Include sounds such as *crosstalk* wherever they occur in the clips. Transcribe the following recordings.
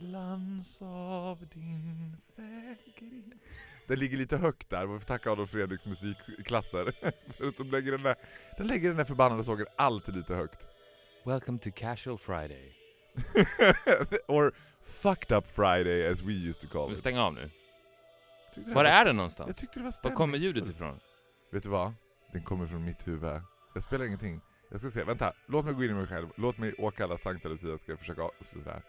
glans av din fägring Den ligger lite högt där, vi får tacka Adolf Fredriks musikklasser. *laughs* För att de lägger den där, den lägger den där förbannade sången alltid lite högt. Welcome to Casual Friday. *laughs* Or fucked up Friday as we used to call it. stäng av nu. Det Var var- är den Jag någonstans? tyckte det var Var kommer ljudet ifrån? Vet du vad? Den kommer från mitt huvud. Jag spelar ingenting. Jag ska se, vänta. Låt mig gå in i mig själv. Låt mig åka alla Sankta Lucia, ska jag försöka avsluta här.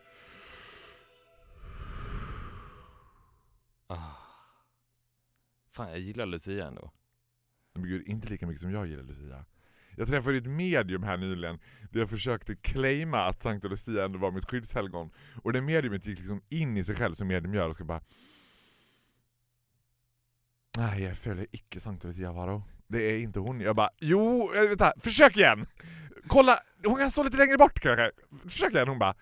Ah. Fan, jag gillar Lucia ändå. Men gud, inte lika mycket som jag gillar Lucia. Jag träffade ett medium här nyligen där jag försökte claima att Sankta Lucia ändå var mitt skyddshelgon. Och det mediumet gick liksom in i sig själv som medium gör och ska bara... Nej, jag följer icke Sankta Lucia Varo. Det är inte hon. Jag bara, jo, eh, vänta, försök igen! Kolla, hon kan stå lite längre bort kanske. Försök igen. Hon bara,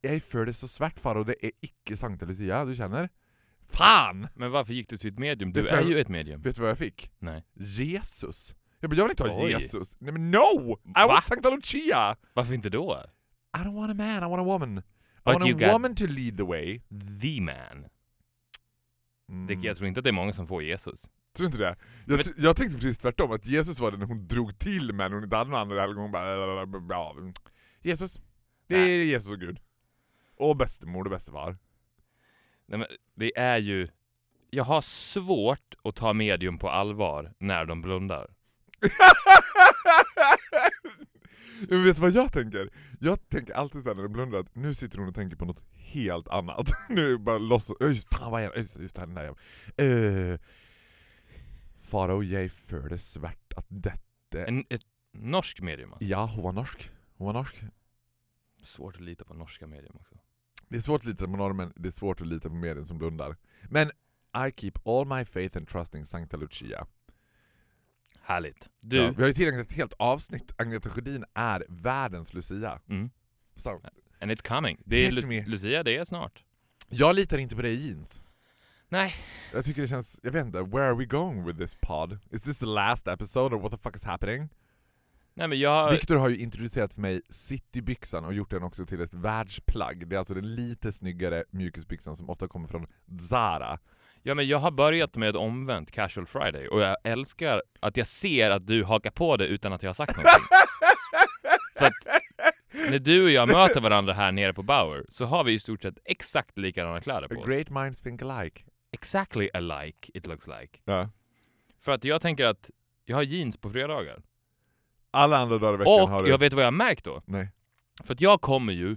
jag följer så svart, Faro, det är icke Sankta Lucia, du känner? Fan! Men varför gick du till ett medium? Du är jag- ju ett medium. Vet du vad jag fick? Nej. Jesus. Jag, bara, jag vill inte ha Oj. Jesus. Nej men no! I Va? want Sankta Lucia! Varför inte då? I don't want a man, I want a woman. I But want a you got- woman to lead the way. The man. Mm. Det, jag tror inte att det är många som får Jesus. Tror du inte det? Jag, Men- jag tänkte precis tvärtom, att Jesus var den hon drog till med när hon inte hade någon annan helgon. Hon bara, ja. Jesus. Det är Jesus och Gud. Och bästemor och bästefar. Nej, men det är ju... Jag har svårt att ta medium på allvar när de blundar. *laughs* Men vet du vad jag tänker? Jag tänker alltid såhär när de blundar att nu sitter hon och tänker på något helt annat. *laughs* nu bara låtsas... Öj, Fan vad är det? Just, just det här, den där jäveln. Uh, Farao, jag för det svärt att detta... En, ett norsk medium alltså. Ja, hon var norsk. Hon var norsk. Svårt att lita på norska medium också. Det är svårt att lita på normen, det är svårt att lita på medien som blundar. Men I keep all my faith and trust in Sankta Lucia. Härligt. Du... Ja, vi har ju tillägnat ett helt avsnitt. Agneta Sjödin är världens Lucia. Mm. Så, And it's coming. Det är Lu-. Lucia, det är snart. jag litar inte på dig jeans. Nej. Jag tycker det känns, jag vet inte, where are we going with this pod? Is this the last episode or what the fuck is happening? Nej men jag... Viktor har ju introducerat för mig citybyxan och gjort den också till ett världsplagg. Det är alltså den lite snyggare mjukisbyxan som ofta kommer från Zara. Ja men jag har börjat med ett omvänt casual friday och jag älskar att jag ser att du hakar på det utan att jag har sagt någonting. *laughs* För att när du och jag möter varandra här nere på Bauer så har vi i stort sett exakt likadana kläder på oss. great minds think alike. Exactly alike it looks like. Ja. För att jag tänker att jag har jeans på fredagar. Alla andra dagar i veckan Och har du... jag vet vad jag har märkt då? Nej. För att jag kommer ju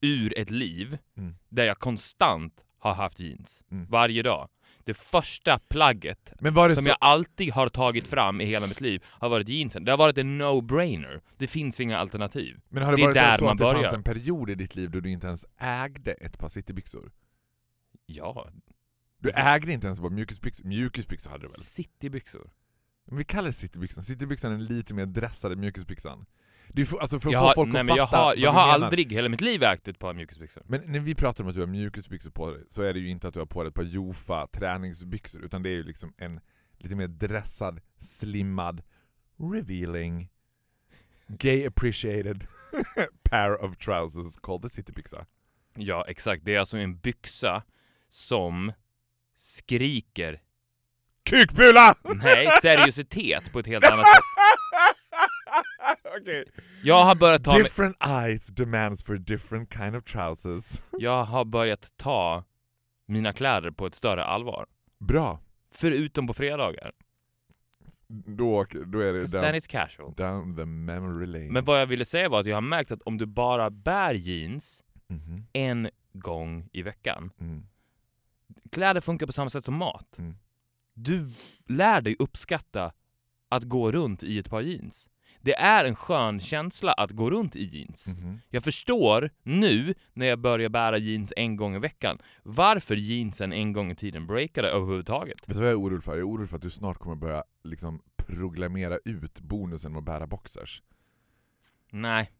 ur ett liv Mm. där jag konstant har haft jeans. Mm. Varje dag. Det första plagget det som så... jag alltid har tagit fram i hela mitt liv har varit jeansen. Det har varit en no-brainer. Det finns inga alternativ. Men har det, det varit där så att det börjar. fanns en period i ditt liv då du inte ens ägde ett par citybyxor? Ja, Du ägde inte ens ett par mjukisbyxor? Mjukisbyxor hade du väl? citybyxor. Men vi kallar det citybyxan. Citybyxan är lite mer dressade mjukisbyxan. Det är för, alltså för att Jag få har, folk nej, att men jag fatta har, jag har aldrig hela mitt liv ägt ett par mjukisbyxor. Men när vi pratar om att du har mjukisbyxor på dig så är det ju inte att du har på dig ett par Jofa träningsbyxor utan det är ju liksom en lite mer dressad, slimmad, revealing, gay appreciated *laughs* pair of trousers called the citybyxa. Ja, exakt. Det är alltså en byxa som skriker, Kukbula! nej, seriositet på ett helt annat sätt. *laughs* Okej. Jag har börjat ta, Different eyes demands for different kind of trousers. *laughs* jag har börjat ta mina kläder på ett större allvar. Bra. Förutom på fredagar. Då, då är det 'Cause then down, it's casual. down the memory lane. Men vad jag ville säga var att jag har märkt att om du bara bär jeans Mhm. en gång i veckan. Mm. Kläder funkar på samma sätt som mat. Mm. Du lär dig uppskatta att gå runt i ett par jeans. Det är en skön känsla att gå runt i jeans. Mhm. Jag förstår nu när jag börjar bära jeans en gång i veckan varför jeansen en gång i tiden breakade överhuvudtaget. Vet du vad jag är orolig för? Jag är orolig för att du snart kommer börja liksom proklamera ut bonusen med att bära boxers. Nej,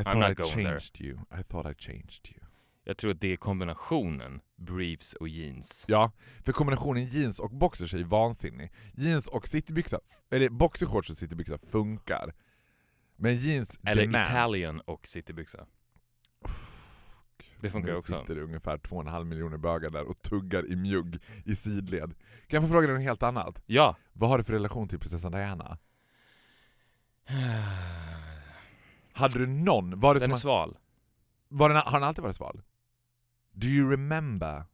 I thought I going there. changed you. I thought I changed you. Jag tror att det är kombinationen briefs och jeans. Ja, för kombinationen jeans och boxers är ju vansinnig. Jeans och citybyxa, eller boxershorts och citybyxa funkar. Men jeans Eller demands. Italian och citybyxa. Det funkar Nu också. sitter det ungefär 2,5 miljoner bögar där och tuggar i mjugg i sidled. Kan jag få fråga dig något helt annat? Ja. Vad har du för relation till prinsessan Diana? *sighs* Hade du någon? Var det Den är som sval. var den, har den alltid varit sval? Do you remember?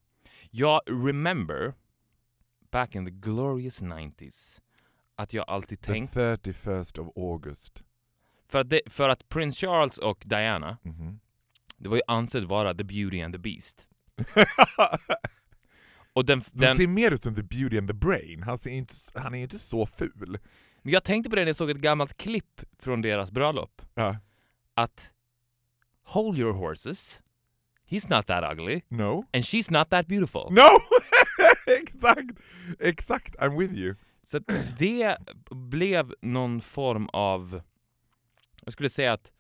Jag remember back in the glorious 90s att jag alltid The tänkt 31st of August. för att, det, för att Prince Charles och Diana, Mhm. det var ju ansett vara the beauty and the beast. *laughs* Och den, De den, ser mer ut som the beauty and the brain. Han, ser inte, han är inte så ful. men jag tänkte på det när jag såg ett gammalt klipp från deras bröllop. Ja. Att hold your horses, he's not that ugly, No? and she's not that beautiful. No! *laughs* exakt! Exakt, I'm with you. Så det blev någon form av... Jag skulle säga att...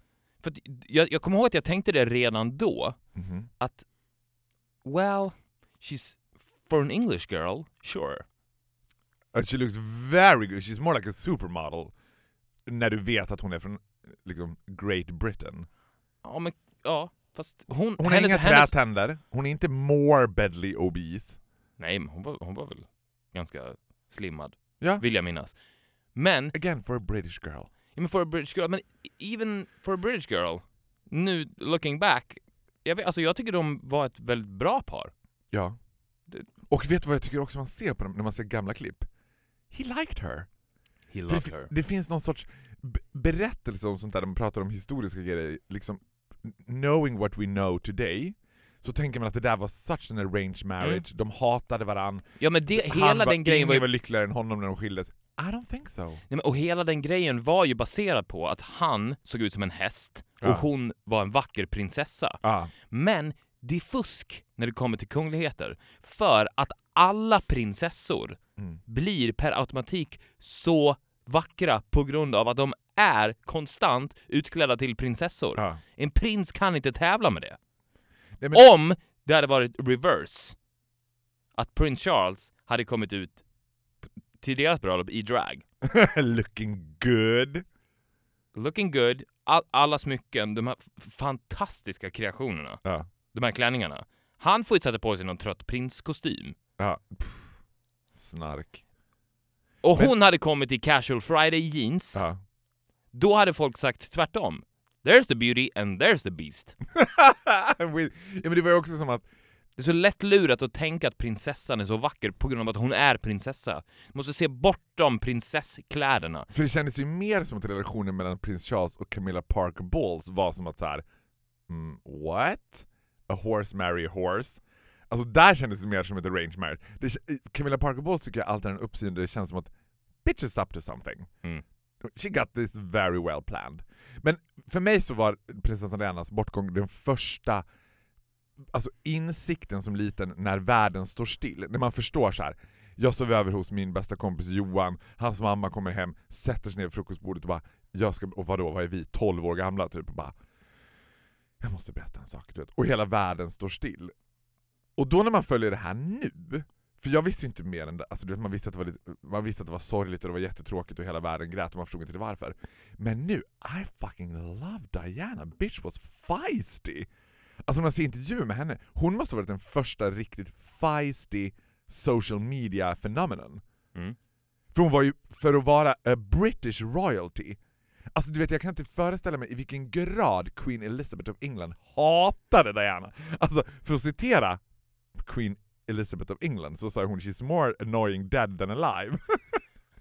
För att jag, jag kommer ihåg att jag tänkte det redan då, Mhm. att well, she's for an English girl, sure. And she looks very good, she's more like a supermodel. När du vet att hon är från liksom, Great Britain. Ja, men ja, fast hon... Hon har hennes, inga hennes, trätänder, hon är inte morbidly obese. Nej, men hon var, hon var väl ganska slimmad, Ja. vill jag minnas. Men, Again, for a British girl. ja, men for a British girl, men even for a British girl, nu looking back, jag, vet, alltså jag tycker de var ett väldigt bra par. Ja. Det- Och vet du vad jag tycker också man ser på dem när man ser gamla klipp? He liked her. He loved det, her. det finns någon sorts berättelse om sånt där, de pratar om historiska grejer, liksom knowing what we know today, så tänker man att det där var such an arranged marriage, de hatade varann, Ja men det, Han hela var, den grejen var ingen ju... var lyckligare än honom när de skildes. I don't think so. Nej, men, och hela den grejen var ju baserad på att han såg ut som en häst och Ja. hon var en vacker prinsessa. Ah. Men det är fusk när det kommer till kungligheter. För att alla prinsessor Mm. blir per automatik så vackra på grund av att de är konstant utklädda till prinsessor. Ah. En prins kan inte tävla med det. Nej, men, Om det hade varit reverse, att prins Charles hade kommit ut till deras bröllop i drag. *laughs* looking good. Looking good, all, alla smycken, de här fantastiska kreationerna, Ja. de här klänningarna. Han får ju sätta på sig någon trött prinskostym. Ja. Pff. Snark. Och Men- hon hade kommit i casual friday jeans. Ja. Då hade folk sagt tvärtom. There's the beauty and there's the beast. *laughs* With- ja, men det var ju också som att Det är så lätt lurat att tänka att prinsessan är så vacker på grund av att hon är prinsessa. Du måste se bortom prinsesskläderna. För det kändes ju mer som att relationen mellan prins Charles och Camilla Parker Bowles var som att så här, mm, what? A horse marry a horse? Alltså där kändes det mer som ett arranged marriage. Det, Camilla Parker Bowles tycker jag alltid har en uppsyn det känns som att bitch is up to something. Mm. She got this very well planned. Men för mig så var prinsessan Dianas bortgång den första alltså insikten som liten när världen står still. När man förstår så här. jag sov över hos min bästa kompis Johan, hans mamma kommer hem, sätter sig ner vid frukostbordet och bara jag ska, och vadå, vad är vi, 12 år gamla typ och bara jag måste berätta en sak, du vet. Och hela världen står still. Och då när man följer det här nu, för jag visste ju inte mer än det, alltså man, visste att det var lite, man visste att det var sorgligt och det var jättetråkigt och hela världen grät och man förstod inte varför. Men nu, I fucking love Diana, bitch was feisty! Alltså när man ser intervjuer med henne, hon måste ha varit den första riktigt feisty social media phenomenon. Mm. För hon var ju, för att vara a British royalty, Alltså du vet, jag kan inte föreställa mig i vilken grad Queen Elizabeth of England hatade Diana. Alltså, för att citera Queen Elizabeth of England så sa hon “She's more annoying dead than alive”.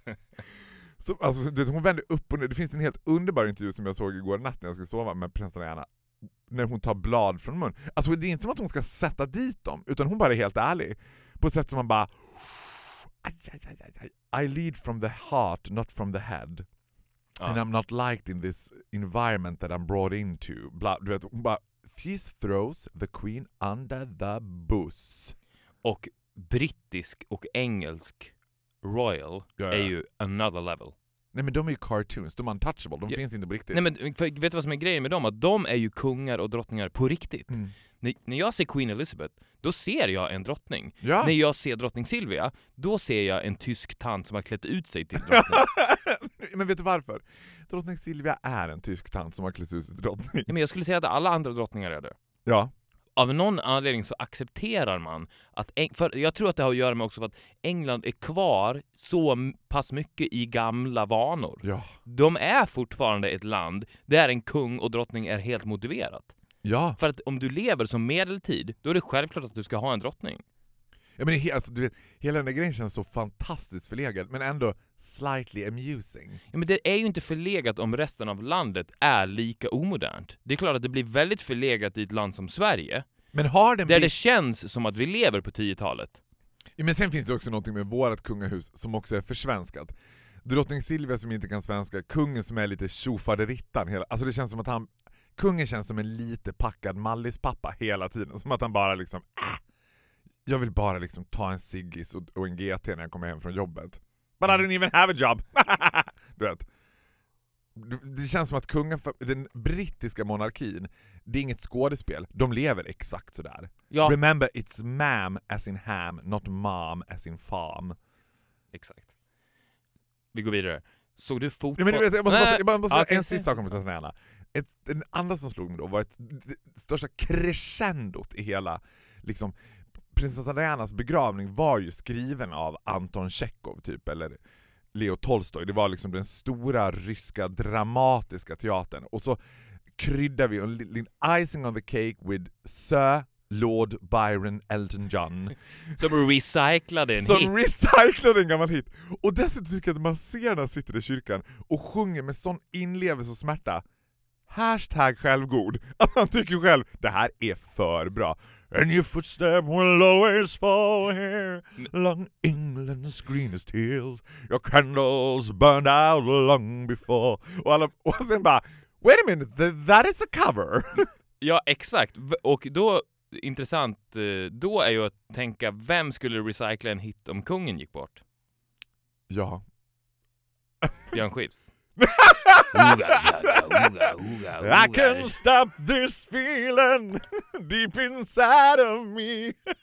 *laughs* så, alltså, du vet, hon vände upp och ner. Det finns en helt underbar intervju som jag såg igår natt när jag skulle sova med prinsessan Diana, när hon tar blad från mun. Alltså det är inte som att hon ska sätta dit dem, utan hon bara är helt ärlig. På ett sätt som man bara aj, aj, aj. I lead from the heart, not from the head. Ja. And I'm not liked in this environment that I'm brought into. Bla, du vet, hon bara She throws the queen under the bus. Och brittisk och engelsk Royal Ja, ja. är ju another level. Nej men de är ju cartoons, de är untouchable, de Ja. finns inte på riktigt. Nej men för, vet du vad som är grejen med dem? Att de är ju kungar och drottningar på riktigt. Mm. När, när jag ser Queen Elizabeth, då ser jag en drottning. Ja. När jag ser drottning Silvia, då ser jag en tysk tant som har klätt ut sig till drottning. *laughs* men vet du varför? Drottning Silvia är en tysk tant som har klätt ut sig till drottning. ja, men jag skulle säga att alla andra drottningar är det. Ja. Av någon anledning så accepterar man att... Eng- För jag tror att det har att göra med också för att England är kvar så pass mycket i gamla vanor. Ja. De är fortfarande ett land där en kung och drottning är helt motiverat. Ja. För att om du lever som medeltid, då är det självklart att du ska ha en drottning. Ja men det är he- alltså, du vet, hela den där grejen känns så fantastiskt förlegad, men ändå slightly amusing. Ja, men det är ju inte förlegat om resten av landet är lika omodernt. Det är klart att det blir väldigt förlegat i ett land som Sverige, Men har den där det känns som att vi lever på 10-talet. Ja, men sen finns det också något med vårt kungahus som också är försvenskat. Drottning Silvia som inte kan svenska, kungen som är lite tjofaderittan. Hela, alltså det känns som att han, kungen känns som en lite packad mallispappa hela tiden. Som att han bara liksom, äh, jag vill bara liksom ta en ciggis och, och en GT när jag kommer hem från jobbet. But I don't even have a job! *laughs* du vet. Det- känns som att kungen, den brittiska monarkin, det är inget skådespel, de lever exakt sådär. Ja, Remember, it's mam as in ham, not mom as in farm. exakt. Vi går vidare. Såg du fotboll? Nej, men du vet, jag måste bara, jag bara måste okej, en sista sak om prinsessan Ett, Den andra som slog mig då var ett, det största crescendot i hela liksom, prinsessan Dianas begravning var ju skriven av Anton Tjechov typ, eller Leo Tolstoj. Det var liksom den stora ryska dramatiska teatern. Och så kryddar vi en liten icing on the cake with Sir Lord Byron Elton John. *laughs* Som recyclade en som hit. recyclade en gammal hit. Och dessutom tycker jag att man ser när han sitter i kyrkan och sjunger med sån inlevelse och smärta. Hashtag självgod. Att han tycker själv, det här är för bra. And your footstep will always fall here Along England's greenest hills Your candles burned out long before Och, alla, och sen bara Wait a minute, th- that is a cover! *laughs* Ja, exakt. Och då, intressant, eh, då är ju att tänka, vem skulle recycla en hit om kungen gick bort? ja. Björn Skifs. I can't stop this feeling *laughs* deep inside of me. *laughs*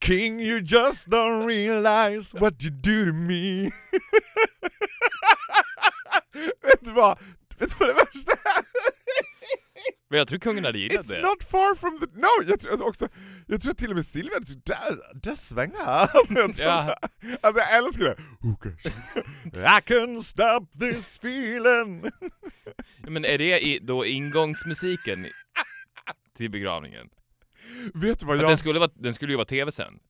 King, you just don't realize what you do to me. vet du vad? Vet du vad det värsta är? *laughs* Men jag tror kungen hade gillat It's det. not far from the... No, jag tror också... Jag tror till och med Silvia hade tyckt, där, där svänger *laughs* alltså, jag tror, Ja. alltså jag älskar det. *laughs* I can stop this feeling. Men är det i, då ingångsmusiken till begravningen? Vet du vad att jag... den, skulle vara, den skulle ju vara tv-sänd.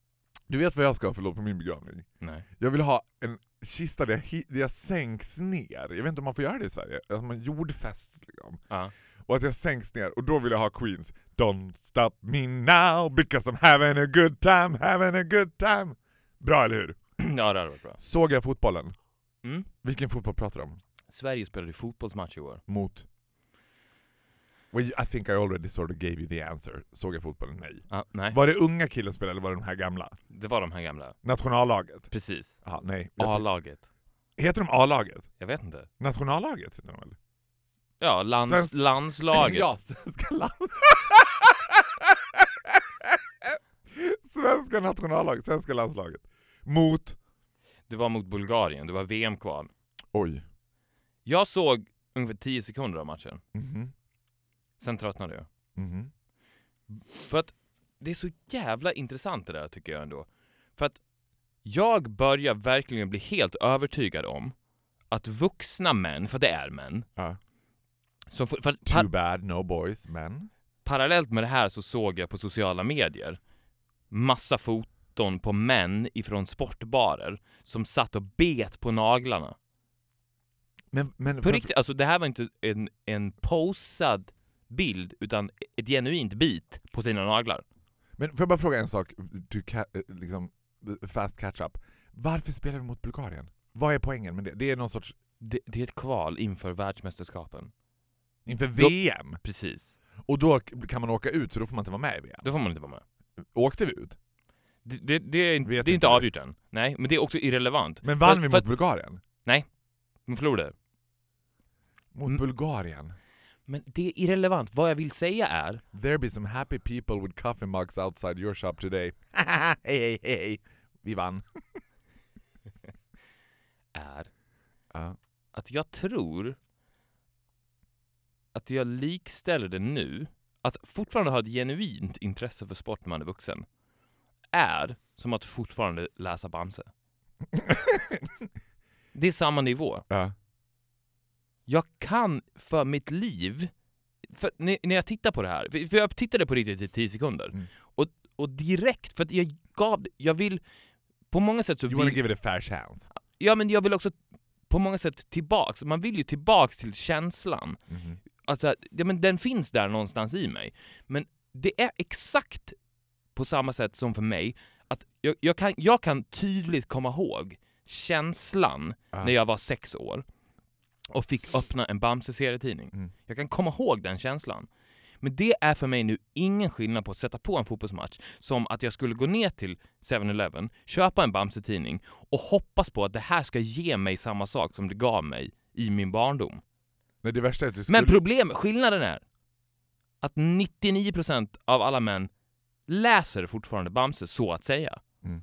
Du vet vad jag ska ha för låt på min begravning? Nej. Jag vill ha en kista där jag, där jag sänks ner. Jag vet inte om man får göra det i Sverige. Att man jordfäst liksom. Ja. Och att jag sänks ner, och då vill jag ha Queens Don't stop me now because I'm having a good time, having a good time. Bra eller hur? *clears throat* ja, det hade varit bra. Såg jag fotbollen? Mm. Vilken fotboll pratar du om? Sverige spelade fotbollsmatch i år. Mot? Well, I think I already sort of gave you the answer. Såg jag fotbollen? Nej. Ja, nej, Var det unga killen spelade eller var det de här gamla? det var de här gamla. Nationallaget? Precis. Jaha, nej. A-laget. Heter de A-laget? Jag vet inte. Nationallaget heter de väl? Ja, lands, Svensk- landslaget. *laughs* ja, svenska land... *laughs* svenska nationallaget, svenska landslaget. Mot... Det var mot Bulgarien, det var VM-kval. Oj. Jag såg ungefär 10 sekunder av matchen. Mhm. Sen tröttnade jag. Mhm. För att det är så jävla intressant det där tycker jag ändå. För att jag börjar verkligen bli helt övertygad om att vuxna män, för det är män, Ja. Får, för att Too bad, no boys, men... parallellt med det här så såg jag på sociala medier massa foton på män ifrån sportbarer som satt och bet på naglarna. Men, men På riktigt, alltså det här var inte en, en posad bild utan ett genuint bit på sina naglar. Men får jag bara fråga en sak, du, eh, liksom, fast catch up. Varför spelar vi mot Bulgarien? Vad är poängen med det? Det är någon sorts... Det, det är ett kval inför världsmästerskapen. Inför Då- VM! Precis. Och då kan man åka ut så då får man inte vara med i VM. Då får man inte vara med. Åkte vi ut? Det, det, det, är, det är inte inte. avgjort än. Nej, men det är också irrelevant. Men vann För- vi för mot Bulgarien? Man förlorade. Mot Mm. Bulgarien? Men det är irrelevant. Vad jag vill säga är... There be some happy people with coffee mugs outside your shop today. *laughs* hej hej hej! Vi vann. *laughs* är Ja. att jag tror att jag likställer det nu, att fortfarande ha ett genuint intresse för sport när man är vuxen, är som att fortfarande läsa Bamse. *laughs* Det är samma nivå. ja. Jag kan för mitt liv, för när, när jag tittar på det här, för, för jag tittade på riktigt i 10 sekunder, Mm. och, och direkt, för att jag gav, jag vill, på många sätt så You wanna vill, give it a fair chance? ja men jag vill också på många sätt tillbaks, man vill ju tillbaks till känslan. Mhm. Alltså, ja, men den finns där någonstans i mig. Men det är exakt på samma sätt som för mig, att jag, jag, kan, jag kan tydligt komma ihåg känslan Ja. när jag var sex år och fick öppna en Bamse-serietidning. Mm. Jag kan komma ihåg den känslan. Men det är för mig nu ingen skillnad på att sätta på en fotbollsmatch som att jag skulle gå ner till 7-Eleven, köpa en Bamse-tidning och hoppas på att det här ska ge mig samma sak som det gav mig i min barndom. Nej, det värsta är att du skulle... Men problem, skillnaden är att 99% av alla män läser fortfarande Bamse så att säga. Mm.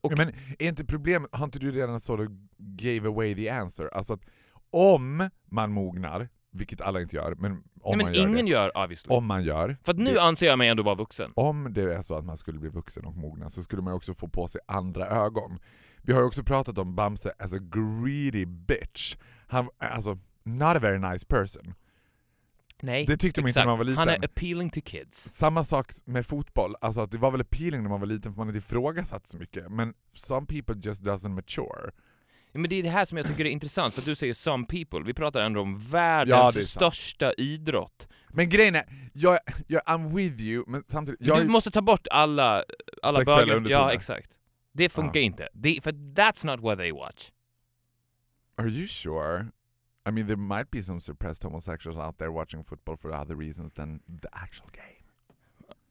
Och- Ja, men är inte problemet, har inte du redan sort of gave away the answer? Alltså att om man mognar, vilket alla inte gör, men om Nej, men man gör ingen det. gör obviously. Om man gör. För nu det, anser jag mig ändå vara vuxen. om det är så att man skulle bli vuxen och mogna så skulle man också få på sig andra ögon. Vi har ju också pratat om Bamse as a greedy bitch. Han, alltså, not a very nice person. Nej, Det tyckte man inte när man var liten. Han är appealing to kids. Samma sak med fotboll, alltså att det var väl appealing när man var liten för man inte ifrågasatt så mycket, men some people just doesn't mature. Ja, men det är det här som jag tycker är intressant, för att du säger some people. Vi pratar ändå om Ja, världens sant. största idrott. Men grejen är, jag, jag, I'm with you, men samtidigt... Men du måste ta bort alla, alla bögar. Ja, exakt. Det funkar inte. Det, för that's not what they watch. Are you sure? I mean there might be some suppressed homosexuals out there watching football for other reasons than the actual game.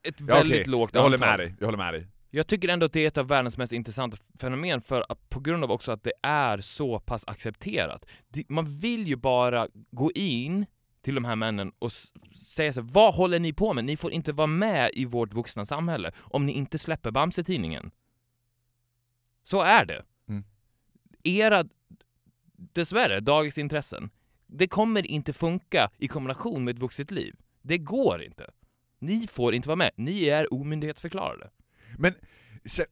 Ett Ja, väldigt okej. lågt Jag håller antal. med dig, jag håller med dig. Jag tycker ändå att det är ett av världens mest intressanta fenomen för att, på grund av också att det är så pass accepterat. Man vill ju bara gå in till de här männen och säga så här, vad håller ni på med? Ni får inte vara med i vårt vuxna samhälle om ni inte släpper Bamse-tidningen. Så är det. Mm. Era, dessvärre, dagens intressen, det kommer inte funka i kombination med ett vuxet liv. Det går inte. Ni får inte vara med. Ni är omyndighetsförklarade. Men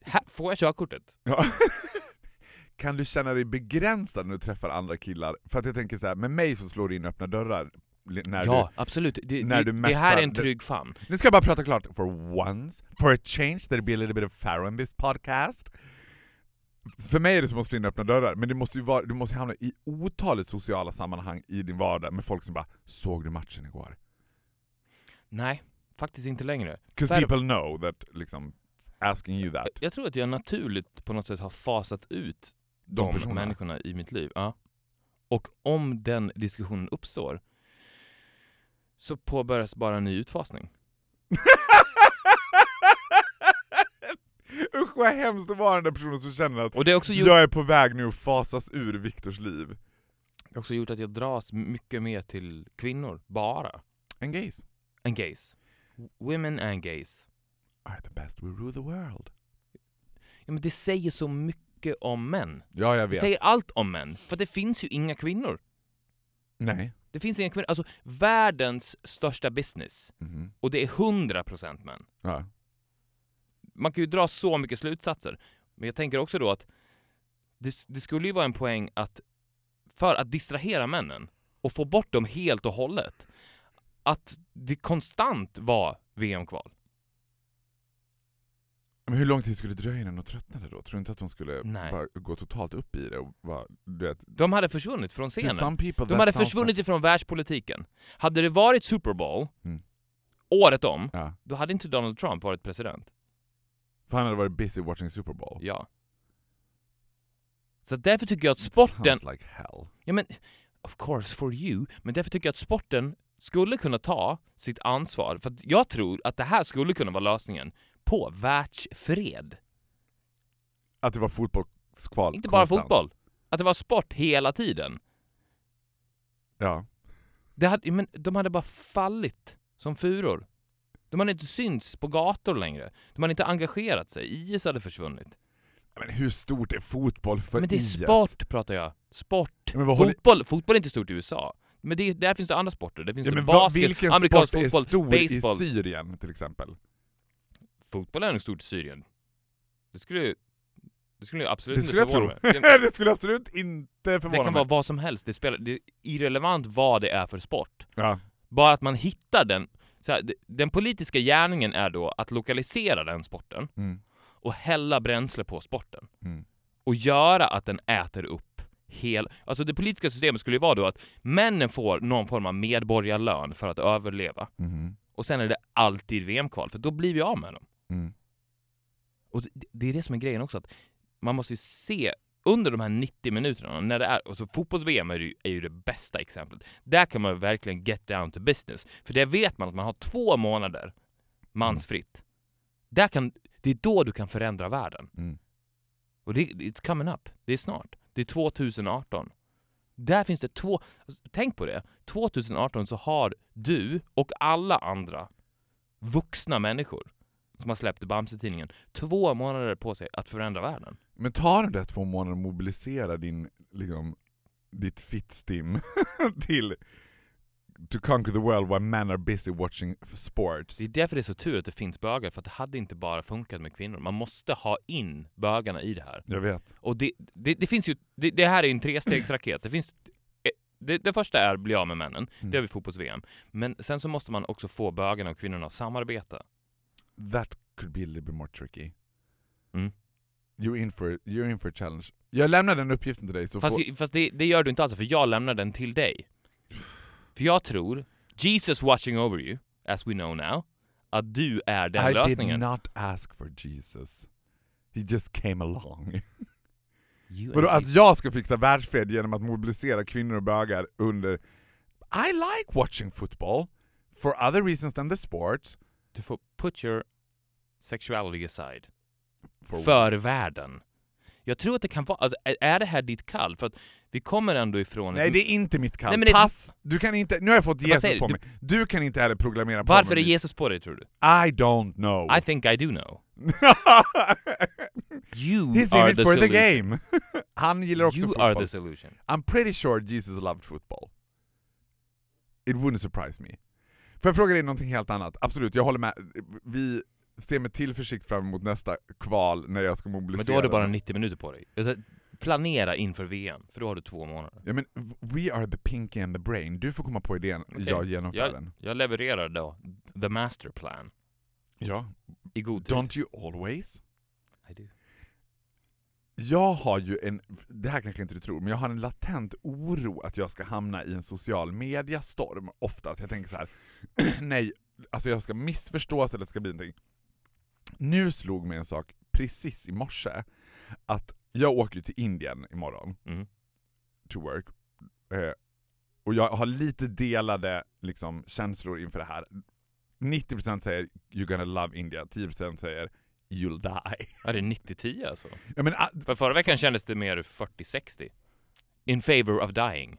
Här, får jag körkortet? ja. *laughs* kan du känna dig begränsad när du träffar andra killar? För att jag tänker så här, med mig så slår du in öppna dörrar. När ja, absolut. Det, när det, du det här är en trygg famn. Du, nu ska jag bara prata klart. For once, for a change, there'll be a little bit of Farrow in this podcast. För mig är det som att slå in öppna dörrar, men du måste ju vara, du måste hamna i otaligt sociala sammanhang i din vardag med folk som bara ”Såg du matchen igår?” Nej, faktiskt inte längre. 'Cause people know that, liksom, asking you that. Jag tror att jag naturligt på något sätt har fasat ut De de, personerna. människorna i mitt liv. Ja. Och om den diskussionen uppstår så påbörjas bara en ny utfasning. *laughs* Usch vad hemskt att vara den där personen som känner att Och det också gjort, jag är på väg nu att fasas ur Viktors liv. det har också gjort att jag dras mycket mer till kvinnor, bara, And gays än gays. Women and gays. are the best, we rule the world. Ja, men det säger så mycket om män. Ja, jag Det vet. säger allt om män, för det finns ju inga kvinnor. Nej. Det finns inga kvinnor. Alltså, världens största business, Mhm. och det är 100% män. Ja. Man kan ju dra så mycket slutsatser, men jag tänker också då att det, det skulle ju vara en poäng att för att distrahera männen och få bort dem helt och hållet, att det konstant var VM-kval. Men hur lång tid skulle det dröja innan de tröttnade då? Tror du inte att de skulle gå totalt upp i det? Och bara, vet, De hade försvunnit från scenen. De hade försvunnit ifrån världspolitiken. Hade det varit Super Bowl, Mm. året om, ja. då hade inte Donald Trump varit president. För han hade varit busy watching Super Bowl. Ja. Så därför tycker jag att sporten... sounds like hell. Ja men, of course for you, men därför tycker jag att sporten skulle kunna ta sitt ansvar. För jag tror att det här skulle kunna vara lösningen på världsfred. Att det var fotbollskval Inte bara konstant. fotboll. Att det var sport hela tiden. Ja. Det hade, men de hade bara fallit som furor. De hade inte synts på gator längre. De hade inte engagerat sig. IS hade försvunnit. Men hur stort är fotboll för men det är IS? sport pratar jag. Sport. Men vad håller- Fotboll, fotboll är inte stort i USA. Men det, där finns det andra sporter. Det finns Ja, det basket, vilken amerikansk sport fotboll, är stor baseball. i Syrien till exempel? Fotboll är nog stort i Syrien. Det skulle det skulle jag absolut Det inte skulle jag förvåna mig. *laughs* det skulle absolut inte Det förvåna kan mig. vara vad som helst. Det, spelar, det är irrelevant vad det är för sport. Ja. Bara att man hittar den. Så här, den politiska gärningen är då att lokalisera den sporten Mm. och hälla bränsle på sporten. Mm. Och göra att den äter upp hel... Alltså det politiska systemet skulle ju vara då att männen får någon form av medborgarlön för att överleva. Mhm. Och sen är det alltid VM-kval, för då blir vi av med dem. Mm. Och det, det är det som är grejen också, att man måste ju se under de här 90 minuterna, när det är, och så fotbolls-VM är ju, är ju det bästa exemplet. Där kan man verkligen get down to business. För där vet man att man har två månader mansfritt. Där kan, det är då du kan förändra världen. Mm. Och det, it's coming up. Det är snart. Det är 2018. Där finns det två... Tänk på det. 2018 så har du och alla andra vuxna människor som har släppt Bamse-tidningen två månader på sig att förändra världen. Men tar det två månader att mobilisera din, liksom, ditt fittstim *laughs* till to conquer the world while men are busy watching sports? Det är därför det är så tur att det finns bögar, för att det hade inte bara funkat med kvinnor. Man måste ha in bögarna i det här. Jag vet. Och det, det, det finns ju... Det, det här är en trestegsraket. Det finns... eh, Det, det första är bli av med männen. Mm. Det har vi fotbolls-VM. Men sen så måste man också få bögarna och kvinnorna att samarbeta. That could be a little bit more tricky. Mm. You're in for, you're in for a challenge. Jag lämnar den uppgiften till dig så Fast, får... fast det, det gör du inte alls, för jag lämnar den till dig. För jag tror, Jesus watching over you, as we know now, att du är den I lösningen. did not ask for Jesus. He just came along. *laughs* Vadå att jag ska fixa världsfred genom att mobilisera kvinnor och bögar under... I like watching football. For other reasons than the sport. Du får put your sexuality aside. For För världen. Jag tror att det kan vara, alltså, är- det här ditt kall? För att vi kommer ändå ifrån... Nej det är inte mitt kall. Nej, Pass! Du kan inte, nu har jag fått Vad Jesus på du? mig. Du kan inte heller proklamera på Varför är mig. Jesus på dig tror du? I don't know. I think I do know. *laughs* You He's are in it the for the solution. game. *laughs* Han gillar också You fotboll. are the solution. I'm pretty sure Jesus loved football. It wouldn't surprise me. Får jag fråga dig någonting helt annat? Absolut, jag håller med. Vi ser med tillförsikt fram emot nästa kval när jag ska mobilisera. Men då har du bara den. 90 minuter på dig. Planera inför VM, för då har du två månader. Ja men we are the pinky and the brain. Du får komma på idén, Okej. jag genomför Jag, den. jag levererar då the master plan Ja. i god tid. Don't you always? I do. Jag har ju en, det här kanske inte du tror, men jag har en latent oro att jag ska hamna i en social media-storm ofta. Att jag tänker så här: *clears throat* nej, alltså jag ska missförstås eller det ska bli någonting. Nu slog mig en sak precis i morse, att jag åker till Indien imorgon, Mm. to work, eh, och jag har lite delade liksom, känslor inför det här. 90% säger 'you're gonna love India', 10% säger 'you'll die' Ja, det är 90-10 alltså. ja, men, ah, För förra veckan kändes det mer 40-60. In favor of dying.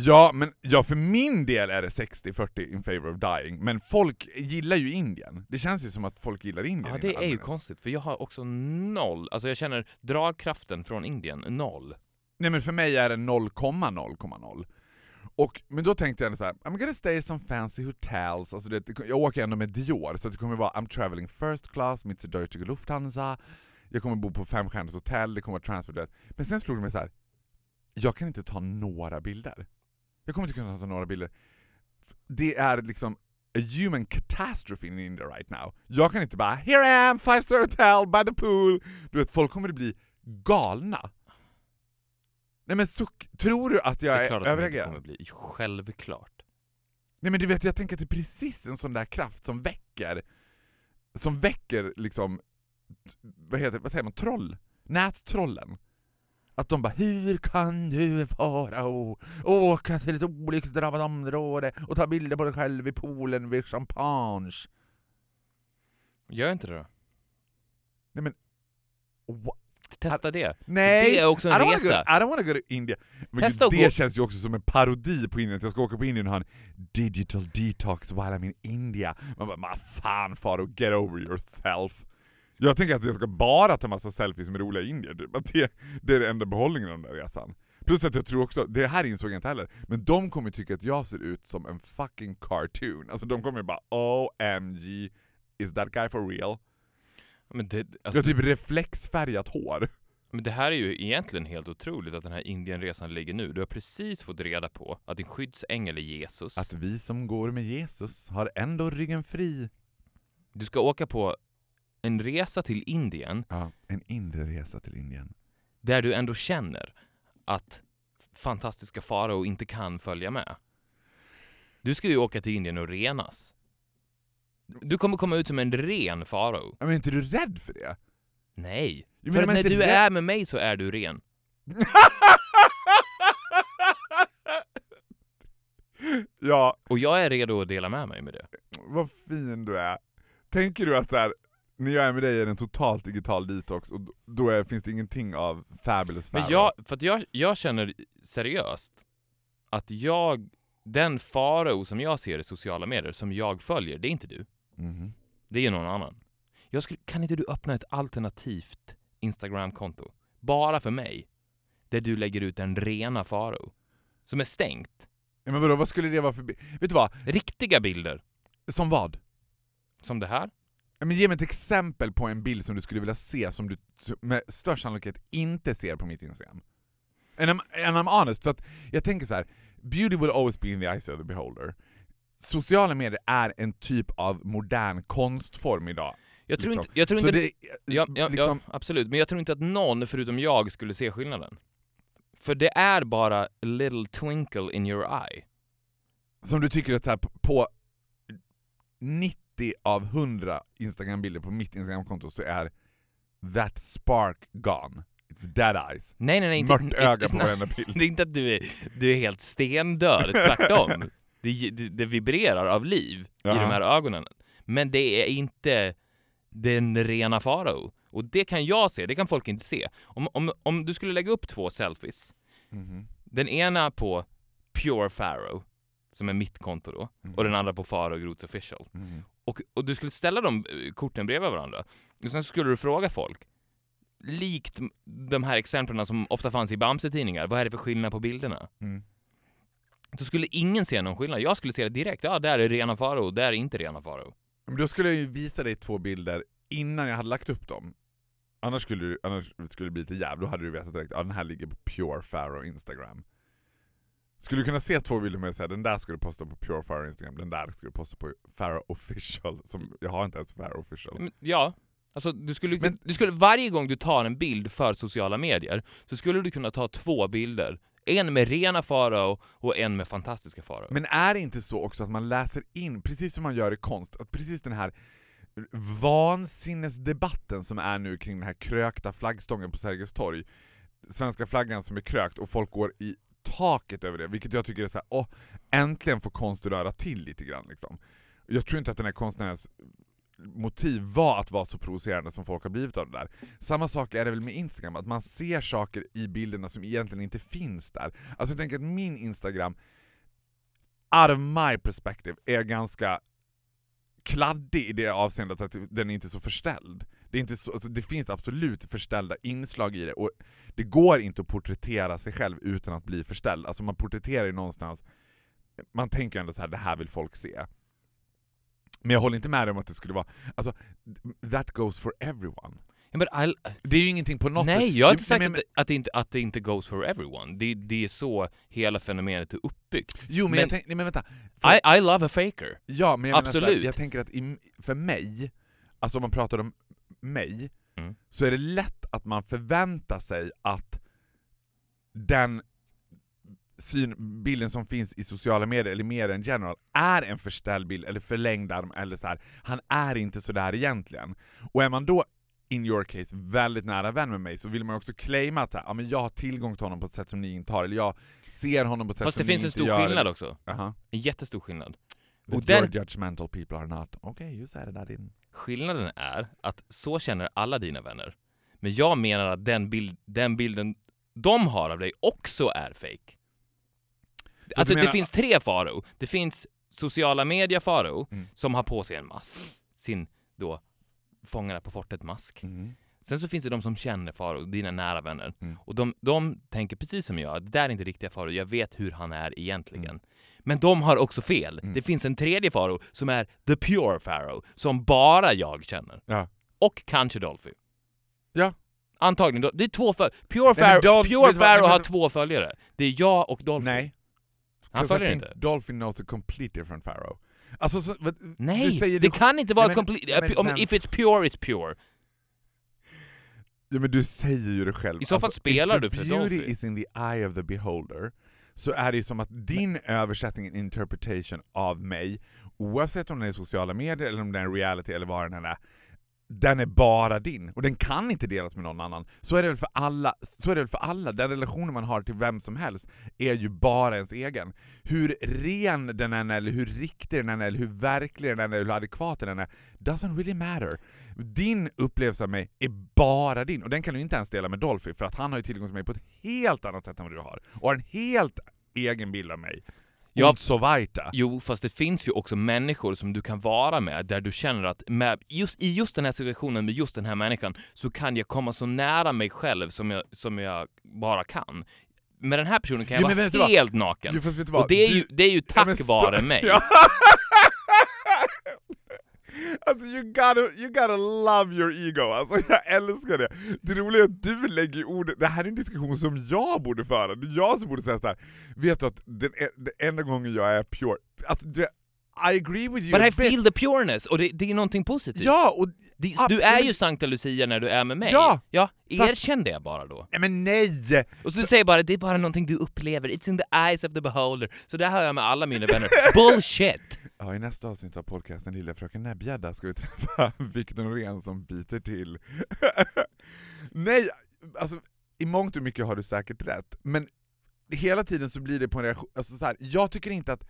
Ja, men ja, för min del är det 60-40 in favor of dying, men folk gillar ju Indien. Det känns ju som att folk gillar Indien. Ja, det är ju konstigt, för jag har också noll. Alltså jag känner dragkraften från Indien, noll. Nej men för mig är det 0,0,0. Och, men då tänkte jag så här: I'm gonna stay some fancy hotels, alltså det, jag åker ändå med Dior, så det kommer vara I'm traveling first class, mitt Deutsche Lufthansa, jag kommer bo på femstjärnigt hotell, det kommer vara transfer Men sen slog det mig så här. jag kan inte ta några bilder. Jag kommer inte kunna ta några bilder. Det är liksom a human catastrophe in India right now. Jag kan inte bara 'Here I am, five star hotel, by the pool' Du vet, folk kommer att bli galna. Nej men så, tror du att jag är är klart att överreagerar? kommer bli. Självklart. Nej men du vet, jag tänker att det är precis en sån där kraft som väcker, som väcker liksom, vad heter vad säger man, troll? Nättrollen. Att de bara ”Hur kan du vara och åka till ett olycksdrabbat område och ta bilder på dig själv i poolen vid champagne?” Gör inte det då. Nej men... Wha- Testa det. Nej! Det är också en I resa. Go, I don't wanna go to India. Men Testa gud, det gå- känns ju också som en parodi på Indien, att jag ska åka på Indien och ha en digital detox while I'm in India. Man bara, fan Faro, get over yourself. Jag tänker att jag ska bara ta massa selfies med roliga indier, typ. Det, det är den enda behållningen av den där resan. Plus att jag tror också, det här insåg jag inte heller, men de kommer tycka att jag ser ut som en fucking cartoon. Alltså de kommer bara OMG, is that guy for real? Men det, Jag alltså, har typ reflexfärgat hår. men det här är ju egentligen helt otroligt att den här Indienresan ligger nu. Du har precis fått reda på att din skyddsängel är Jesus. Att vi som går med Jesus har ändå ryggen fri. Du ska åka på en resa till Indien Ja, en inre resa till Indien. där du ändå känner att fantastiska farao inte kan följa med. Du ska ju åka till Indien och renas. Du kommer komma ut som en ren farao. Men är inte du rädd för det? Nej. Jag För att men när du är med mig så är du ren. *laughs* ja, Och jag är redo att dela med mig med det. vad fin du är. Tänker du att så här, när jag är med dig är det en totalt digital detox och då- är, finns det ingenting av fabulous Men Pharaoh? jag, för jag, jag känner seriöst att jag, den farao som jag ser i sociala medier, som jag följer, det är inte du. Mhm. Det är någon annan. Jag skulle, kan inte du öppna ett alternativt Instagram-konto? Bara för mig. Där du lägger ut den rena farao. Som är stängt. ja, men vadå, vad skulle det vara för... Vet du vad? Riktiga bilder. Som vad? Som det här. Men ge mig ett exempel på en bild som du skulle vilja se som du med störst sannolikhet inte ser på mitt Instagram. And I'm, and I'm honest, för att jag tänker så här. beauty will always be in the eyes of the beholder. Sociala medier är en typ av modern konstform idag. Jag tror liksom. inte... Jag tror inte det, ja, ja, liksom, ja, absolut. Men jag tror inte att någon förutom jag skulle se skillnaden. För det är bara a little twinkle in your eye. Som du tycker att så här, på- på 90 av 100 Instagram-bilder på mitt Instagram-konto så är that spark gone. It's dead eyes. Nej, nej, nej. Mört öga it's på varenda bild. *laughs* Det är inte att du är, du är helt stendöd, tvärtom. *laughs* Det, det, det vibrerar av liv i Jaha. de här ögonen. Men det är inte den rena farao. Och det kan jag se, det kan folk inte se. Om, om, om du skulle lägga upp två selfies, Mhm. den ena på Pure Pharaoh, som är mitt konto då, och den andra på Pharaoh Roots Official. Mhm. Och, och du skulle ställa de eh, korten bredvid varandra, och sen skulle du fråga folk, likt de här exemplen som ofta fanns i Bamse-tidningar, vad är det för skillnad på bilderna? Mm. Då skulle ingen se någon skillnad. Jag skulle se det direkt. Ja, där är rena farao, där är inte rena farao. Men då skulle jag ju visa dig två bilder innan jag hade lagt upp dem. Annars skulle, du- annars skulle det bli lite jävla, då hade du vetat direkt, ja den här ligger på Pure Pharaoh Instagram. Skulle du kunna se två bilder med säga den där ska du posta på Pure Pharaoh Instagram, den där ska du posta på Pharaoh official, som, jag har inte ens Pharaoh official. Men, ja, alltså du skulle, Men- du skulle, varje gång du tar en bild för sociala medier, så skulle du kunna ta två bilder. En med rena farao och en med fantastiska farao. Men är det inte så också att man läser in, precis som man gör i konst, att precis den här vansinnesdebatten som är nu kring den här krökta flaggstången på Sergels torg, svenska flaggan som är krökt och folk går i taket över det, vilket jag tycker är så här, åh, äntligen får konst röra till lite grann liksom. Jag tror inte att den här konstnärens motiv var att vara så provocerande som folk har blivit av det där. Samma sak är det väl med Instagram, att man ser saker i bilderna som egentligen inte finns där. Alltså jag tänker att min Instagram, out of my perspective, är ganska kladdig i det avseendet att den är inte så förställd. Det, är inte så, alltså det finns absolut förställda inslag i det, och det går inte att porträttera sig själv utan att bli förställd. Alltså man porträtterar ju någonstans, man tänker ändå så här: det här vill folk se. Men jag håller inte med dig om att det skulle vara, alltså that goes for everyone. I'll, Det är ju ingenting på något sätt... nej, jag har inte sagt men- att, det, att, det inte, att det inte goes for everyone. Det, det är så hela fenomenet är uppbyggt. Jo men, men- jag tänk, nej, men vänta. I, I love a faker. Ja, men jag menar Absolut. jag tänker att i, för mig, alltså om man pratar om mig, Mm. så är det lätt att man förväntar sig att den syn, bilden som finns i sociala medier, eller mer än general, är en förställd bild, eller förlängd arm, eller så här. han är inte så där egentligen. Och är man då in your case, väldigt nära vän med mig så vill man också claima att här, ja, men jag har tillgång till honom på ett sätt som ni inte har, eller jag ser honom på ett sätt Fast som det ni finns en inte stor gör. skillnad också. Jaha. En jättestor skillnad. That Och den- your judgmental people are not. Okay, you said it, I didn't. Skillnaden är att så känner alla dina vänner. Men jag menar att den, bild, den bilden de har av dig också är fake. Så Alltså menar- det finns tre Faro. Det finns sociala media Faro Mm. som har på sig en mask. Sin då Fångarna på fortet-mask. Mm. Sen så finns det de som känner Faro, dina nära vänner. Mm. Och de, de tänker precis som jag, det där är inte riktiga Faro, jag vet hur han är egentligen. Mm. Men de har också fel. Mm. Det finns en tredje Faro som är the pure Faro, som bara jag känner. Ja. Och kanske Dolphy. Ja. Antagligen, det är två följare. Pure Faro, Dolph- pure men- har två följare. Det är jag och Dolphy. Nej. Han följer inte. Dolphin knows a complete different Pharaoh. Alltså, så, vad- Nej, det du, kan inte vara Nej, men- complete... men- om, men- if it's pure, it's pure. Ja men du säger ju det själv. Alltså, I så fall spelar if du för beauty Dolphy. is in the eye of the beholder, så är det ju som att din översättning, interpretation av mig, oavsett om den är i sociala medier eller om den är reality eller vad den än är, den är bara din, och den kan inte delas med någon annan. Så är det väl för alla, så är det väl för alla. den relationen man har till vem som helst är ju bara ens egen. Hur ren den än är, eller hur riktig den än är, eller hur verklig den än är, eller hur adekvat den än är, doesn't really matter. Din upplevelse av mig är bara din, och den kan du inte ens dela med Dolphy, för att han har ju tillgång till mig på ett helt annat sätt än vad du har, och har en helt egen bild av mig. Ja. Weiter. Jo, fast det finns ju också människor som du kan vara med där du känner att med just, i just den här situationen med just den här människan så kan jag komma så nära mig själv som jag, som jag bara kan. Med den här personen kan jag Jo, vara vad? helt naken. Jo, vad? Och det är, Du- ju, det är ju Ja, tack stå- vare mig. *laughs* Ja. Alltså you gotta, you gotta love your ego, alltså *laughs* jag älskar det. Det roliga är att du lägger ordet, det här är en diskussion som jag borde föra, det är jag som borde säga såhär, vet du att den, e- den enda gången jag är pure, alltså du, I agree with you But I feel the pureness, och det, det är någonting positivt. Ja, och... Det, du är ju Sankta Lucia när du är med mig. Ja! ja erkänn det bara då. Nej men nej! Och så du säger bara det är bara någonting du upplever, it's in the eyes of the beholder. Så det har jag med alla mina vänner. *laughs* Bullshit! Ja, i nästa avsnitt av podcasten Lilla Fröken Näbbgädda ska vi *laughs* träffa Viktor Norén som biter till. *laughs* Nej, alltså i mångt och mycket har du säkert rätt, men hela tiden så blir det på en reaktion, alltså så här, jag tycker inte att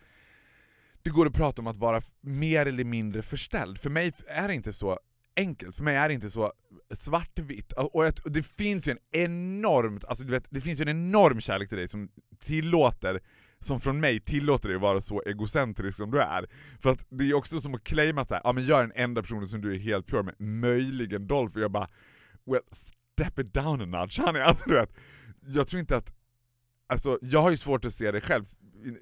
det går att prata om att vara mer eller mindre förställd. För mig är det inte så enkelt, för mig är det inte så svartvitt. Och jag- och det finns ju en enormt, alltså du vet, det finns ju en enorm kärlek till dig som tillåter som från mig tillåter dig att vara så egocentrisk som du är. För att det är också som att claima att så här, ja men jag är den enda personen som du är helt pure med, möjligen Dolph, och jag bara well, step it down a notch honey. *laughs* Alltså du vet, jag tror inte att, alltså jag har ju svårt att se det själv,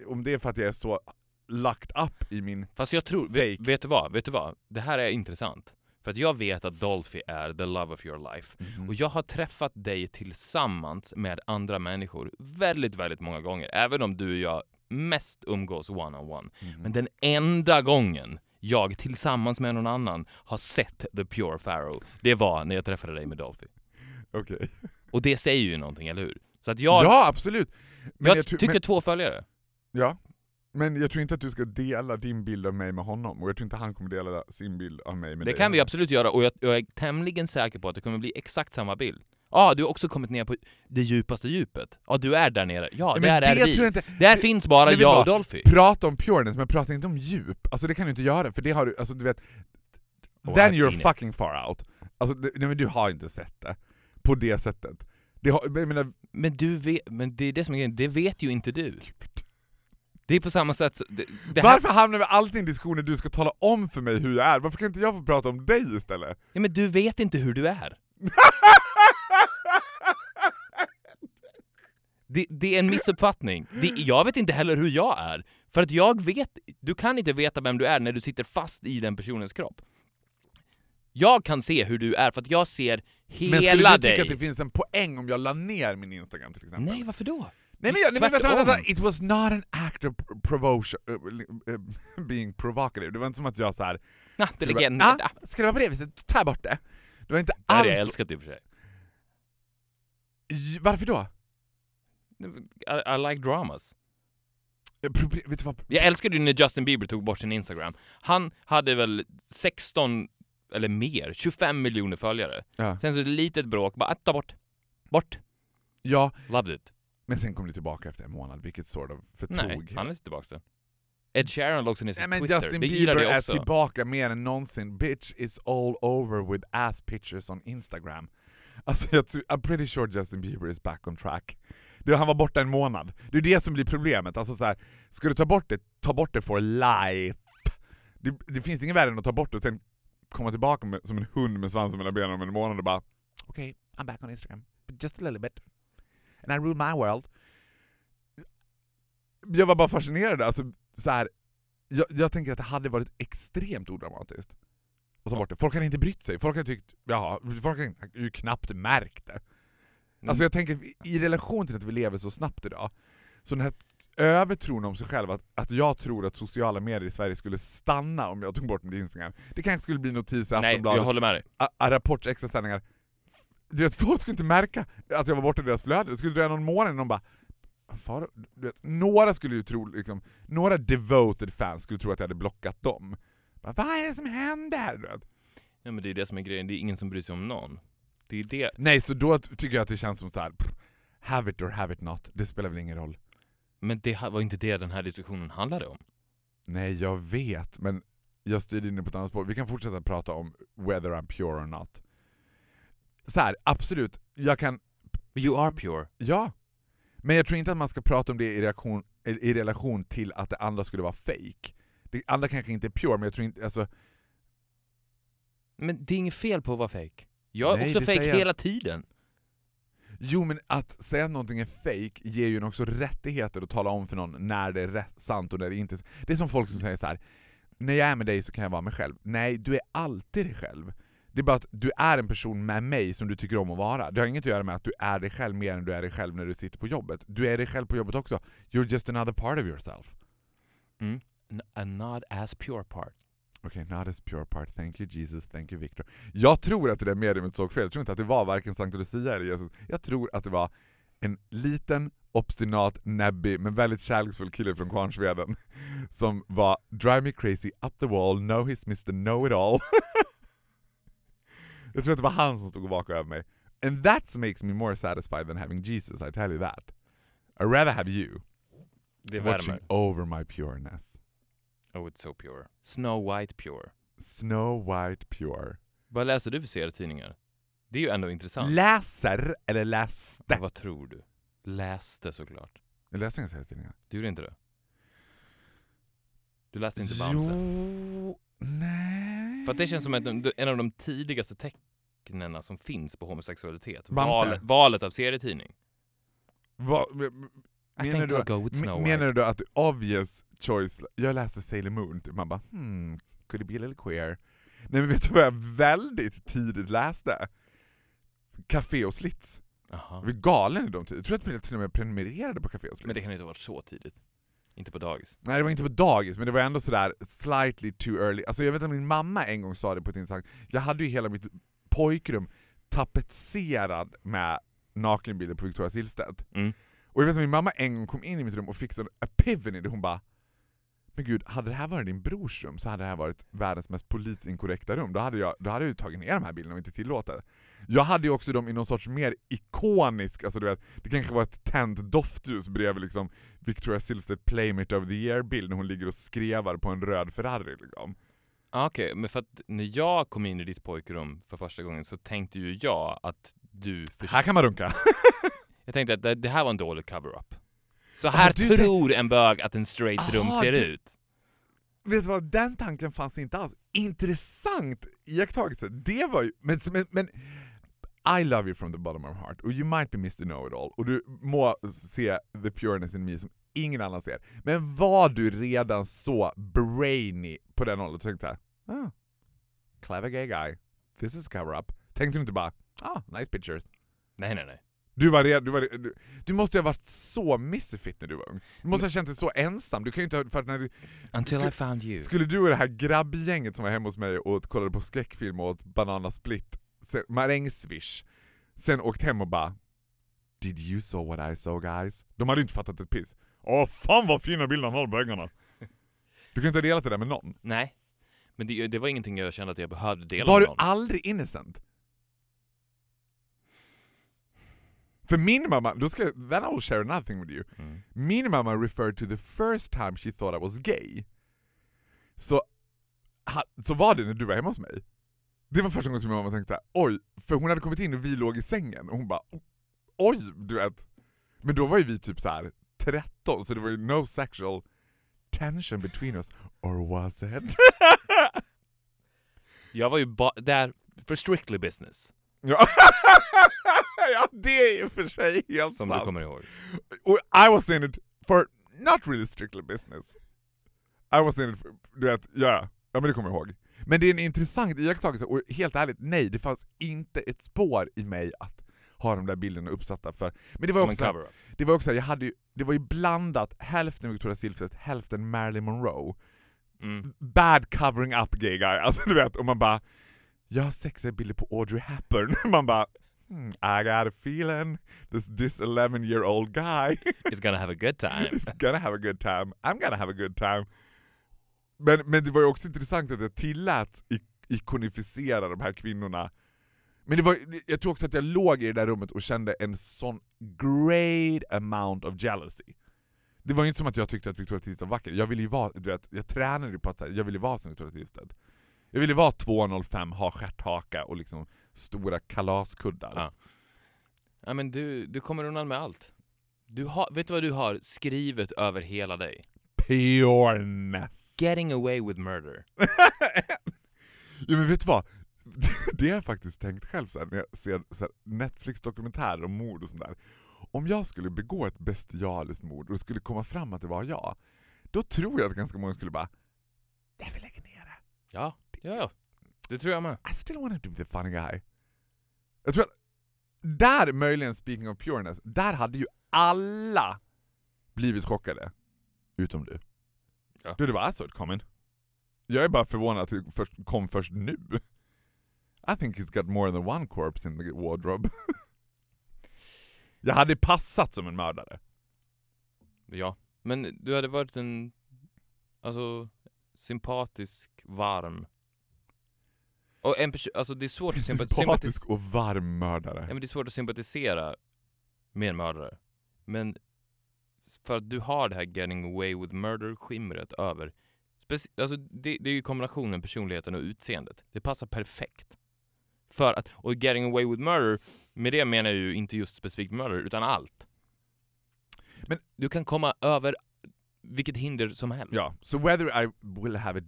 om det är för att jag är så locked up i min... Fast jag tror, vet, vet du vad? Vet du vad? Det här är intressant. För att jag vet att Dolphy är the love of your life. Mhm. Och jag har träffat dig tillsammans med andra människor väldigt, väldigt många gånger. Även om du och jag mest umgås one-on-one. Mhm. Men den enda gången jag tillsammans med någon annan har sett the pure Pharaoh, det var när jag träffade dig med Dolphy. Okej. Och det säger ju någonting, eller hur? Så att jag, Ja, absolut! Men jag, tror- tycker men, två följare. Ja, men jag tror inte att du ska dela din bild av mig med honom, och jag tror inte han kommer dela sin bild av mig med Det dig. kan vi absolut göra och jag, jag är tämligen säker på att det kommer bli exakt samma bild. Ja, ah, du har också kommit ner på det djupaste djupet. Ja, ah, du är där nere. Ja, men där är det vi. tror jag inte- Där det- finns bara jag och? Dolphy. Prata om pureness, men prata inte om djup. Alltså det kan du inte göra, för det har du, alltså du vet... Oh, then I've you're seen it. fucking far out. Alltså, det, nej men du har inte sett det. På det sättet. Det har, menar, Men du vet, men det är det som är grejen, det vet ju inte du. Det är på samma sätt, det, det här, varför hamnar vi alltid i en diskussion där du ska tala om för mig hur jag är? Varför kan inte jag få prata om dig istället? ja, men du vet inte hur du är. *laughs* Det, det är en missuppfattning. Det, jag vet inte heller hur jag är. För att jag vet, du kan inte veta vem du är när du sitter fast i den personens kropp. Jag kan se hur du är för att jag ser hela men skulle du dig. tycka att det finns en poäng om jag la ner min Instagram till exempel? Nej, varför då? Nej men, jag, nej, men vänta, vänta, vänta, it was not an act of pr- provocation, uh, uh, *laughs* being provocative. Det var inte som att jag så här. *laughs* Nah, det det legend. vara- ah, ska det vara på det viset, ta bort det. Det var inte Det hade alls... jag älskat i och för sig. Varför då? I, I like dramas. Eh, vet du vad? Jag älskade ju när Justin Bieber tog bort sin Instagram. Han hade väl 16 eller mer, 25 miljoner följare. Ja. Sen så ett litet bråk, bara att ta bort. Bort. ja, Loved it. Men sen kom du tillbaka efter en månad, vilket sort of förtog. Nej, han är inte tillbaka där. Ed Sheeran låg också ner Nej sin men Twitter. Justin det Bieber jag är också. tillbaka mer än någonsin. Bitch is all over with ass pictures on Instagram. Alltså jag I'm pretty sure Justin Bieber is back on track. Det, han var borta en månad. Det är det som blir problemet. Alltså så här, ska du ta bort det, ta bort det for life. Det, det finns ingen värre än att ta bort det och sen komma tillbaka med, som en hund med svansen mellan benen om en månad och bara Okej, I'm back on Instagram. Just a little bit. And I rule my world. Jag var bara fascinerad. Alltså, så här, jag, jag tänker att det hade varit extremt odramatiskt. Att ta bort det. Folk hade inte brytt sig. Folk hade tyckt, jaha, folk hade ju knappt märkt det. Mm. Alltså jag tänker, i relation till att vi lever så snabbt idag, så den här övertron om sig själv, att, att jag tror att sociala medier i Sverige skulle stanna om jag tog bort min Instagram. Det kanske skulle bli notis i Nej, Aftonbladet, jag håller med dig. A- A- Rapports extrasändningar. Du vet, folk skulle inte märka att jag var borta i deras flöde. Det skulle dröja någon månad innan de bara Far, du vet, några skulle ju tro, liksom, några devoted fans skulle tro att jag hade blockat dem. Bara, Vad är det som händer? Du vet. Ja, men det är det som är grejen, det är ingen som bryr sig om någon. Det är det. Nej, så då tycker jag att det känns som så här. pff, have it or have it not, det spelar väl ingen roll. Men det var inte det den här diskussionen handlade om. Nej, jag vet, men jag styrde in på ett annat spår. Vi kan fortsätta prata om whether I'm pure or not. Så här, absolut, jag kan You are pure. Ja. Men jag tror inte att man ska prata om det i, reaktion, i relation till att det andra skulle vara fake. Det andra kanske inte är pure, men jag tror inte... Alltså, Men det är inget fel på att vara fake. Jag är Nej, också fake säger jag. hela tiden. jo, men att säga att någonting är fake ger ju en också rättigheter att tala om för någon när det är rätt, sant och när det inte är Det är som folk som säger så här. när jag är med dig så kan jag vara mig själv. Nej, du är alltid dig själv. Det är bara att du är en person med mig som du tycker om att vara. Det har inget att göra med att du är dig själv mer än du är dig själv när du sitter på jobbet. Du är dig själv på jobbet också. You're just another part of yourself. Mm. A not as pure part. Okej, not as pure part. Thank you Jesus, thank you Victor. Jag tror att det där mediumet såg fel. Jag tror inte att det var varken Sankta Lucia eller Jesus. Jag tror att det var en liten, obstinat, näbbig, men väldigt kärleksfull kille från Kvarnsveden *laughs* som var drive me crazy, up the wall, no he's Mr Know-It-All. *laughs* jag tror att det var han som stod och vakade över mig. And that makes me more satisfied than having Jesus, I tell you that. I'd rather have you Det watching värmer. over my pureness. Oh, it's so pure. Snow White pure. Snow White Pure. Vad läser du för serietidningar? Det är ju ändå intressant. Läser eller läste? Men vad tror du? Läste såklart. Jag läste inga serietidningar. Du gjorde inte det? Du läste inte Bamse? Jo, nej. För att det känns som ett, en av de tidigaste tecknen som finns på homosexualitet. Val, valet av serietidning. Va, I menar, du, I'll go with Snow me- White. menar du att obvious choice, jag läste Sailor Moon, typ. man bara hmm, could it be a little queer? Nej men vet du vad jag väldigt tidigt läste? Café och Slits. Aha. Jag var galen i de tiderna. Jag tror att jag till och med prenumererade på Café och Slits. Men det kan inte ha varit så tidigt. Inte på dagis. Nej det var inte på dagis, men det var ändå sådär slightly too early. Alltså jag vet att min mamma en gång sa det på ett intressant Jag hade ju hela mitt pojkrum tapetserad med nakenbilder på Victoria Silvstedt. Mm. Och jag vet att min mamma en gång kom in i mitt rum och fick sån epiphany där hon bara Men gud, hade det här varit din brors rum så hade det här varit världens mest politiskt inkorrekta rum. Då hade jag, då hade jag tagit ner de här bilderna och inte tillåtit det. Jag hade ju också dem i någon sorts mer ikonisk, alltså du vet, det kanske var ett tänt doftljus bredvid liksom Victoria Silvstedt Playmate of the Year-bild när hon ligger och skrevar på en röd Ferrari liksom. Ah, Okej, men för att när jag kom in i ditt pojkrum för första gången så tänkte ju jag att du förs- Här kan man runka! *laughs* Jag tänkte att det, det här var en dålig cover-up. Så här du tror en bög att en straights rum ser du- ut. Vet du vad, den tanken fanns inte alls. Intressant iakttagelse. Det var ju, men, men, men I love you from the bottom of my heart, och you might be Mr Know-It-All, och du må se the pureness in me som ingen annan ser. Men var du redan så brainy på den åldern och tänkte såhär, ah, clever gay guy, this is cover up. Tänkte du inte bara, ah, nice pictures. Nej, nej, nej. Du var redan, du, var, du, du måste ju ha varit så missefit när du var ung. Du måste ha känt dig så ensam, du kan ju inte ha, för när du, Until skulle- I found you. skulle du och det här grabbgänget som var hemma hos mig och kollade på skräckfilm och åt banana split, sen- marängsviss, sen åkt hem och bara Did you saw what I saw guys? De hade ju inte fattat ett piss. Åh fan vad fina bilder han har på väggarna! Du kan inte ha delat det där med någon. Nej. Men det, det var ingenting jag kände att jag behövde dela Var med du någon. aldrig innocent? För min mamma, då ska, then I will share another thing with you. Mm. Min mamma referred to the first time she thought I was gay. Så, ha, så var det när du var hemma hos mig. Det var första gången som min mamma tänkte oj, för hon hade kommit in och vi låg i sängen och hon bara oj, du vet. Men då var ju vi typ så här 13 så det var ju no sexual tension between us. Or was it? *laughs* Jag var ju där för strictly business, ja. *laughs* ja, det är ju för sig helt som sant. du kommer ihåg. I was in it for not really strictly business. I was in it for, du vet, ja, ja men det kommer jag ihåg. Men det är en intressant iakttagelse, och helt ärligt, nej det fanns inte ett spår i mig att ha de där bilderna uppsatta för... Men det var Som också, det var också, jag hade ju, det var ju blandat, hälften Victoria Silvstedt, hälften Marilyn Monroe. Mm. Bad covering up gay guy, alltså du vet, och man bara Jag har sexiga bilder på Audrey Hepburn, *laughs* man bara hmm, I got a feeling this, this 11 year old guy *laughs* He's gonna have a good time. is gonna have a good time, I'm gonna have a good time. Men, men det var ju också intressant att jag tillät ik- ikonificera de här kvinnorna. Men det var, jag tror också att jag låg i det där rummet och kände en sån great amount of jealousy. Det var ju inte som att jag tyckte att Victoria Silvstedt var vacker, jag ville ju vara, du vet, jag tränade ju på att här, jag ville vara som Victoria Silvstedt. Jag ville vara 2,05, ha stjärthaka och liksom stora kalaskuddar. Ja. Ja men du, du kommer undan med allt. Du har, vet du vad du har skrivet över hela dig? Pureness! Getting away with murder. *laughs* Ja men vet du vad? *laughs* Det har jag faktiskt tänkt själv så här, när jag ser Netflix-dokumentärer om mord och sånt där. Om jag skulle begå ett bestialiskt mord och det skulle komma fram att det var jag, då tror jag att ganska många skulle bara Nej vi lägger ner det. Ja, ja, ja. Det tror jag med. I still want to be the funny guy. Jag tror att där möjligen, speaking of pureness, där hade ju alla blivit chockade. Utom du. Ja. Du, det var I saw it coming. Jag är bara förvånad att det kom först nu. I think he's got more than one corpse in the wardrobe. *laughs* jag hade passat som en mördare. Ja. Men du hade varit en, alltså, sympatisk, varm. Och en person, alltså det är svårt att sympatisera. Sympatisk och varm mördare. Ja men det är svårt att sympatisera med en mördare. Men för att du har det här getting away with murder-skimret över. Speci- alltså det, det är ju kombinationen personligheten och utseendet. Det passar perfekt. För att, och getting away with murder, med det menar jag ju inte just specifikt murder, utan allt. Men- du kan komma över vilket hinder som helst. Ja, så whether I will have a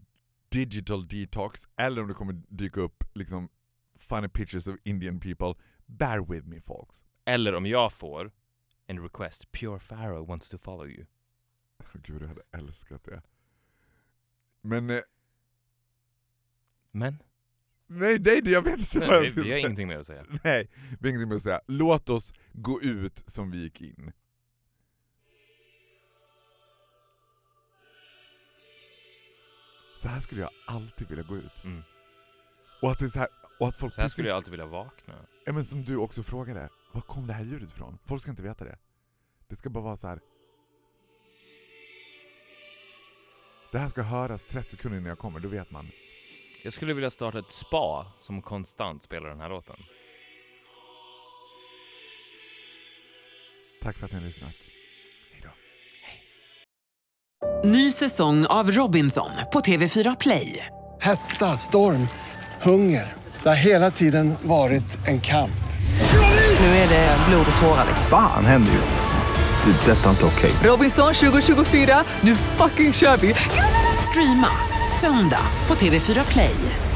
digital detox eller om det kommer dyka upp liksom funny pictures of Indian people, bear with me folks. Eller om jag får en request, Pure Pharaoh wants to follow you. *laughs* Gud, jag hade älskat det. Men, eh, Men, nej, nej, jag vet inte vad jag vi, vill vi har säga. ingenting mer att säga. Nej, vi har ingenting mer att säga. Låt oss gå ut som vi gick in. Så här skulle jag alltid vilja gå ut. Mm. Och att det är så här, och att folk Så här precis- skulle jag alltid vilja vakna. Ja, men som du också frågade, var kom det här ljudet ifrån? Folk ska inte veta det. Det ska bara vara så här. Det här ska höras 30 sekunder innan jag kommer, då vet man. Jag skulle vilja starta ett spa som konstant spelar den här låten. Tack för att ni har lyssnat. Hejdå. Ny säsong av Robinson på TV4 Play. Hetta, storm, hunger. Det har hela tiden varit en kamp. Nu är det blod och tårar. Fan händer just det. Det är detta inte okej. Robinson 2024, nu fucking kör vi! Streama söndag på TV4 Play.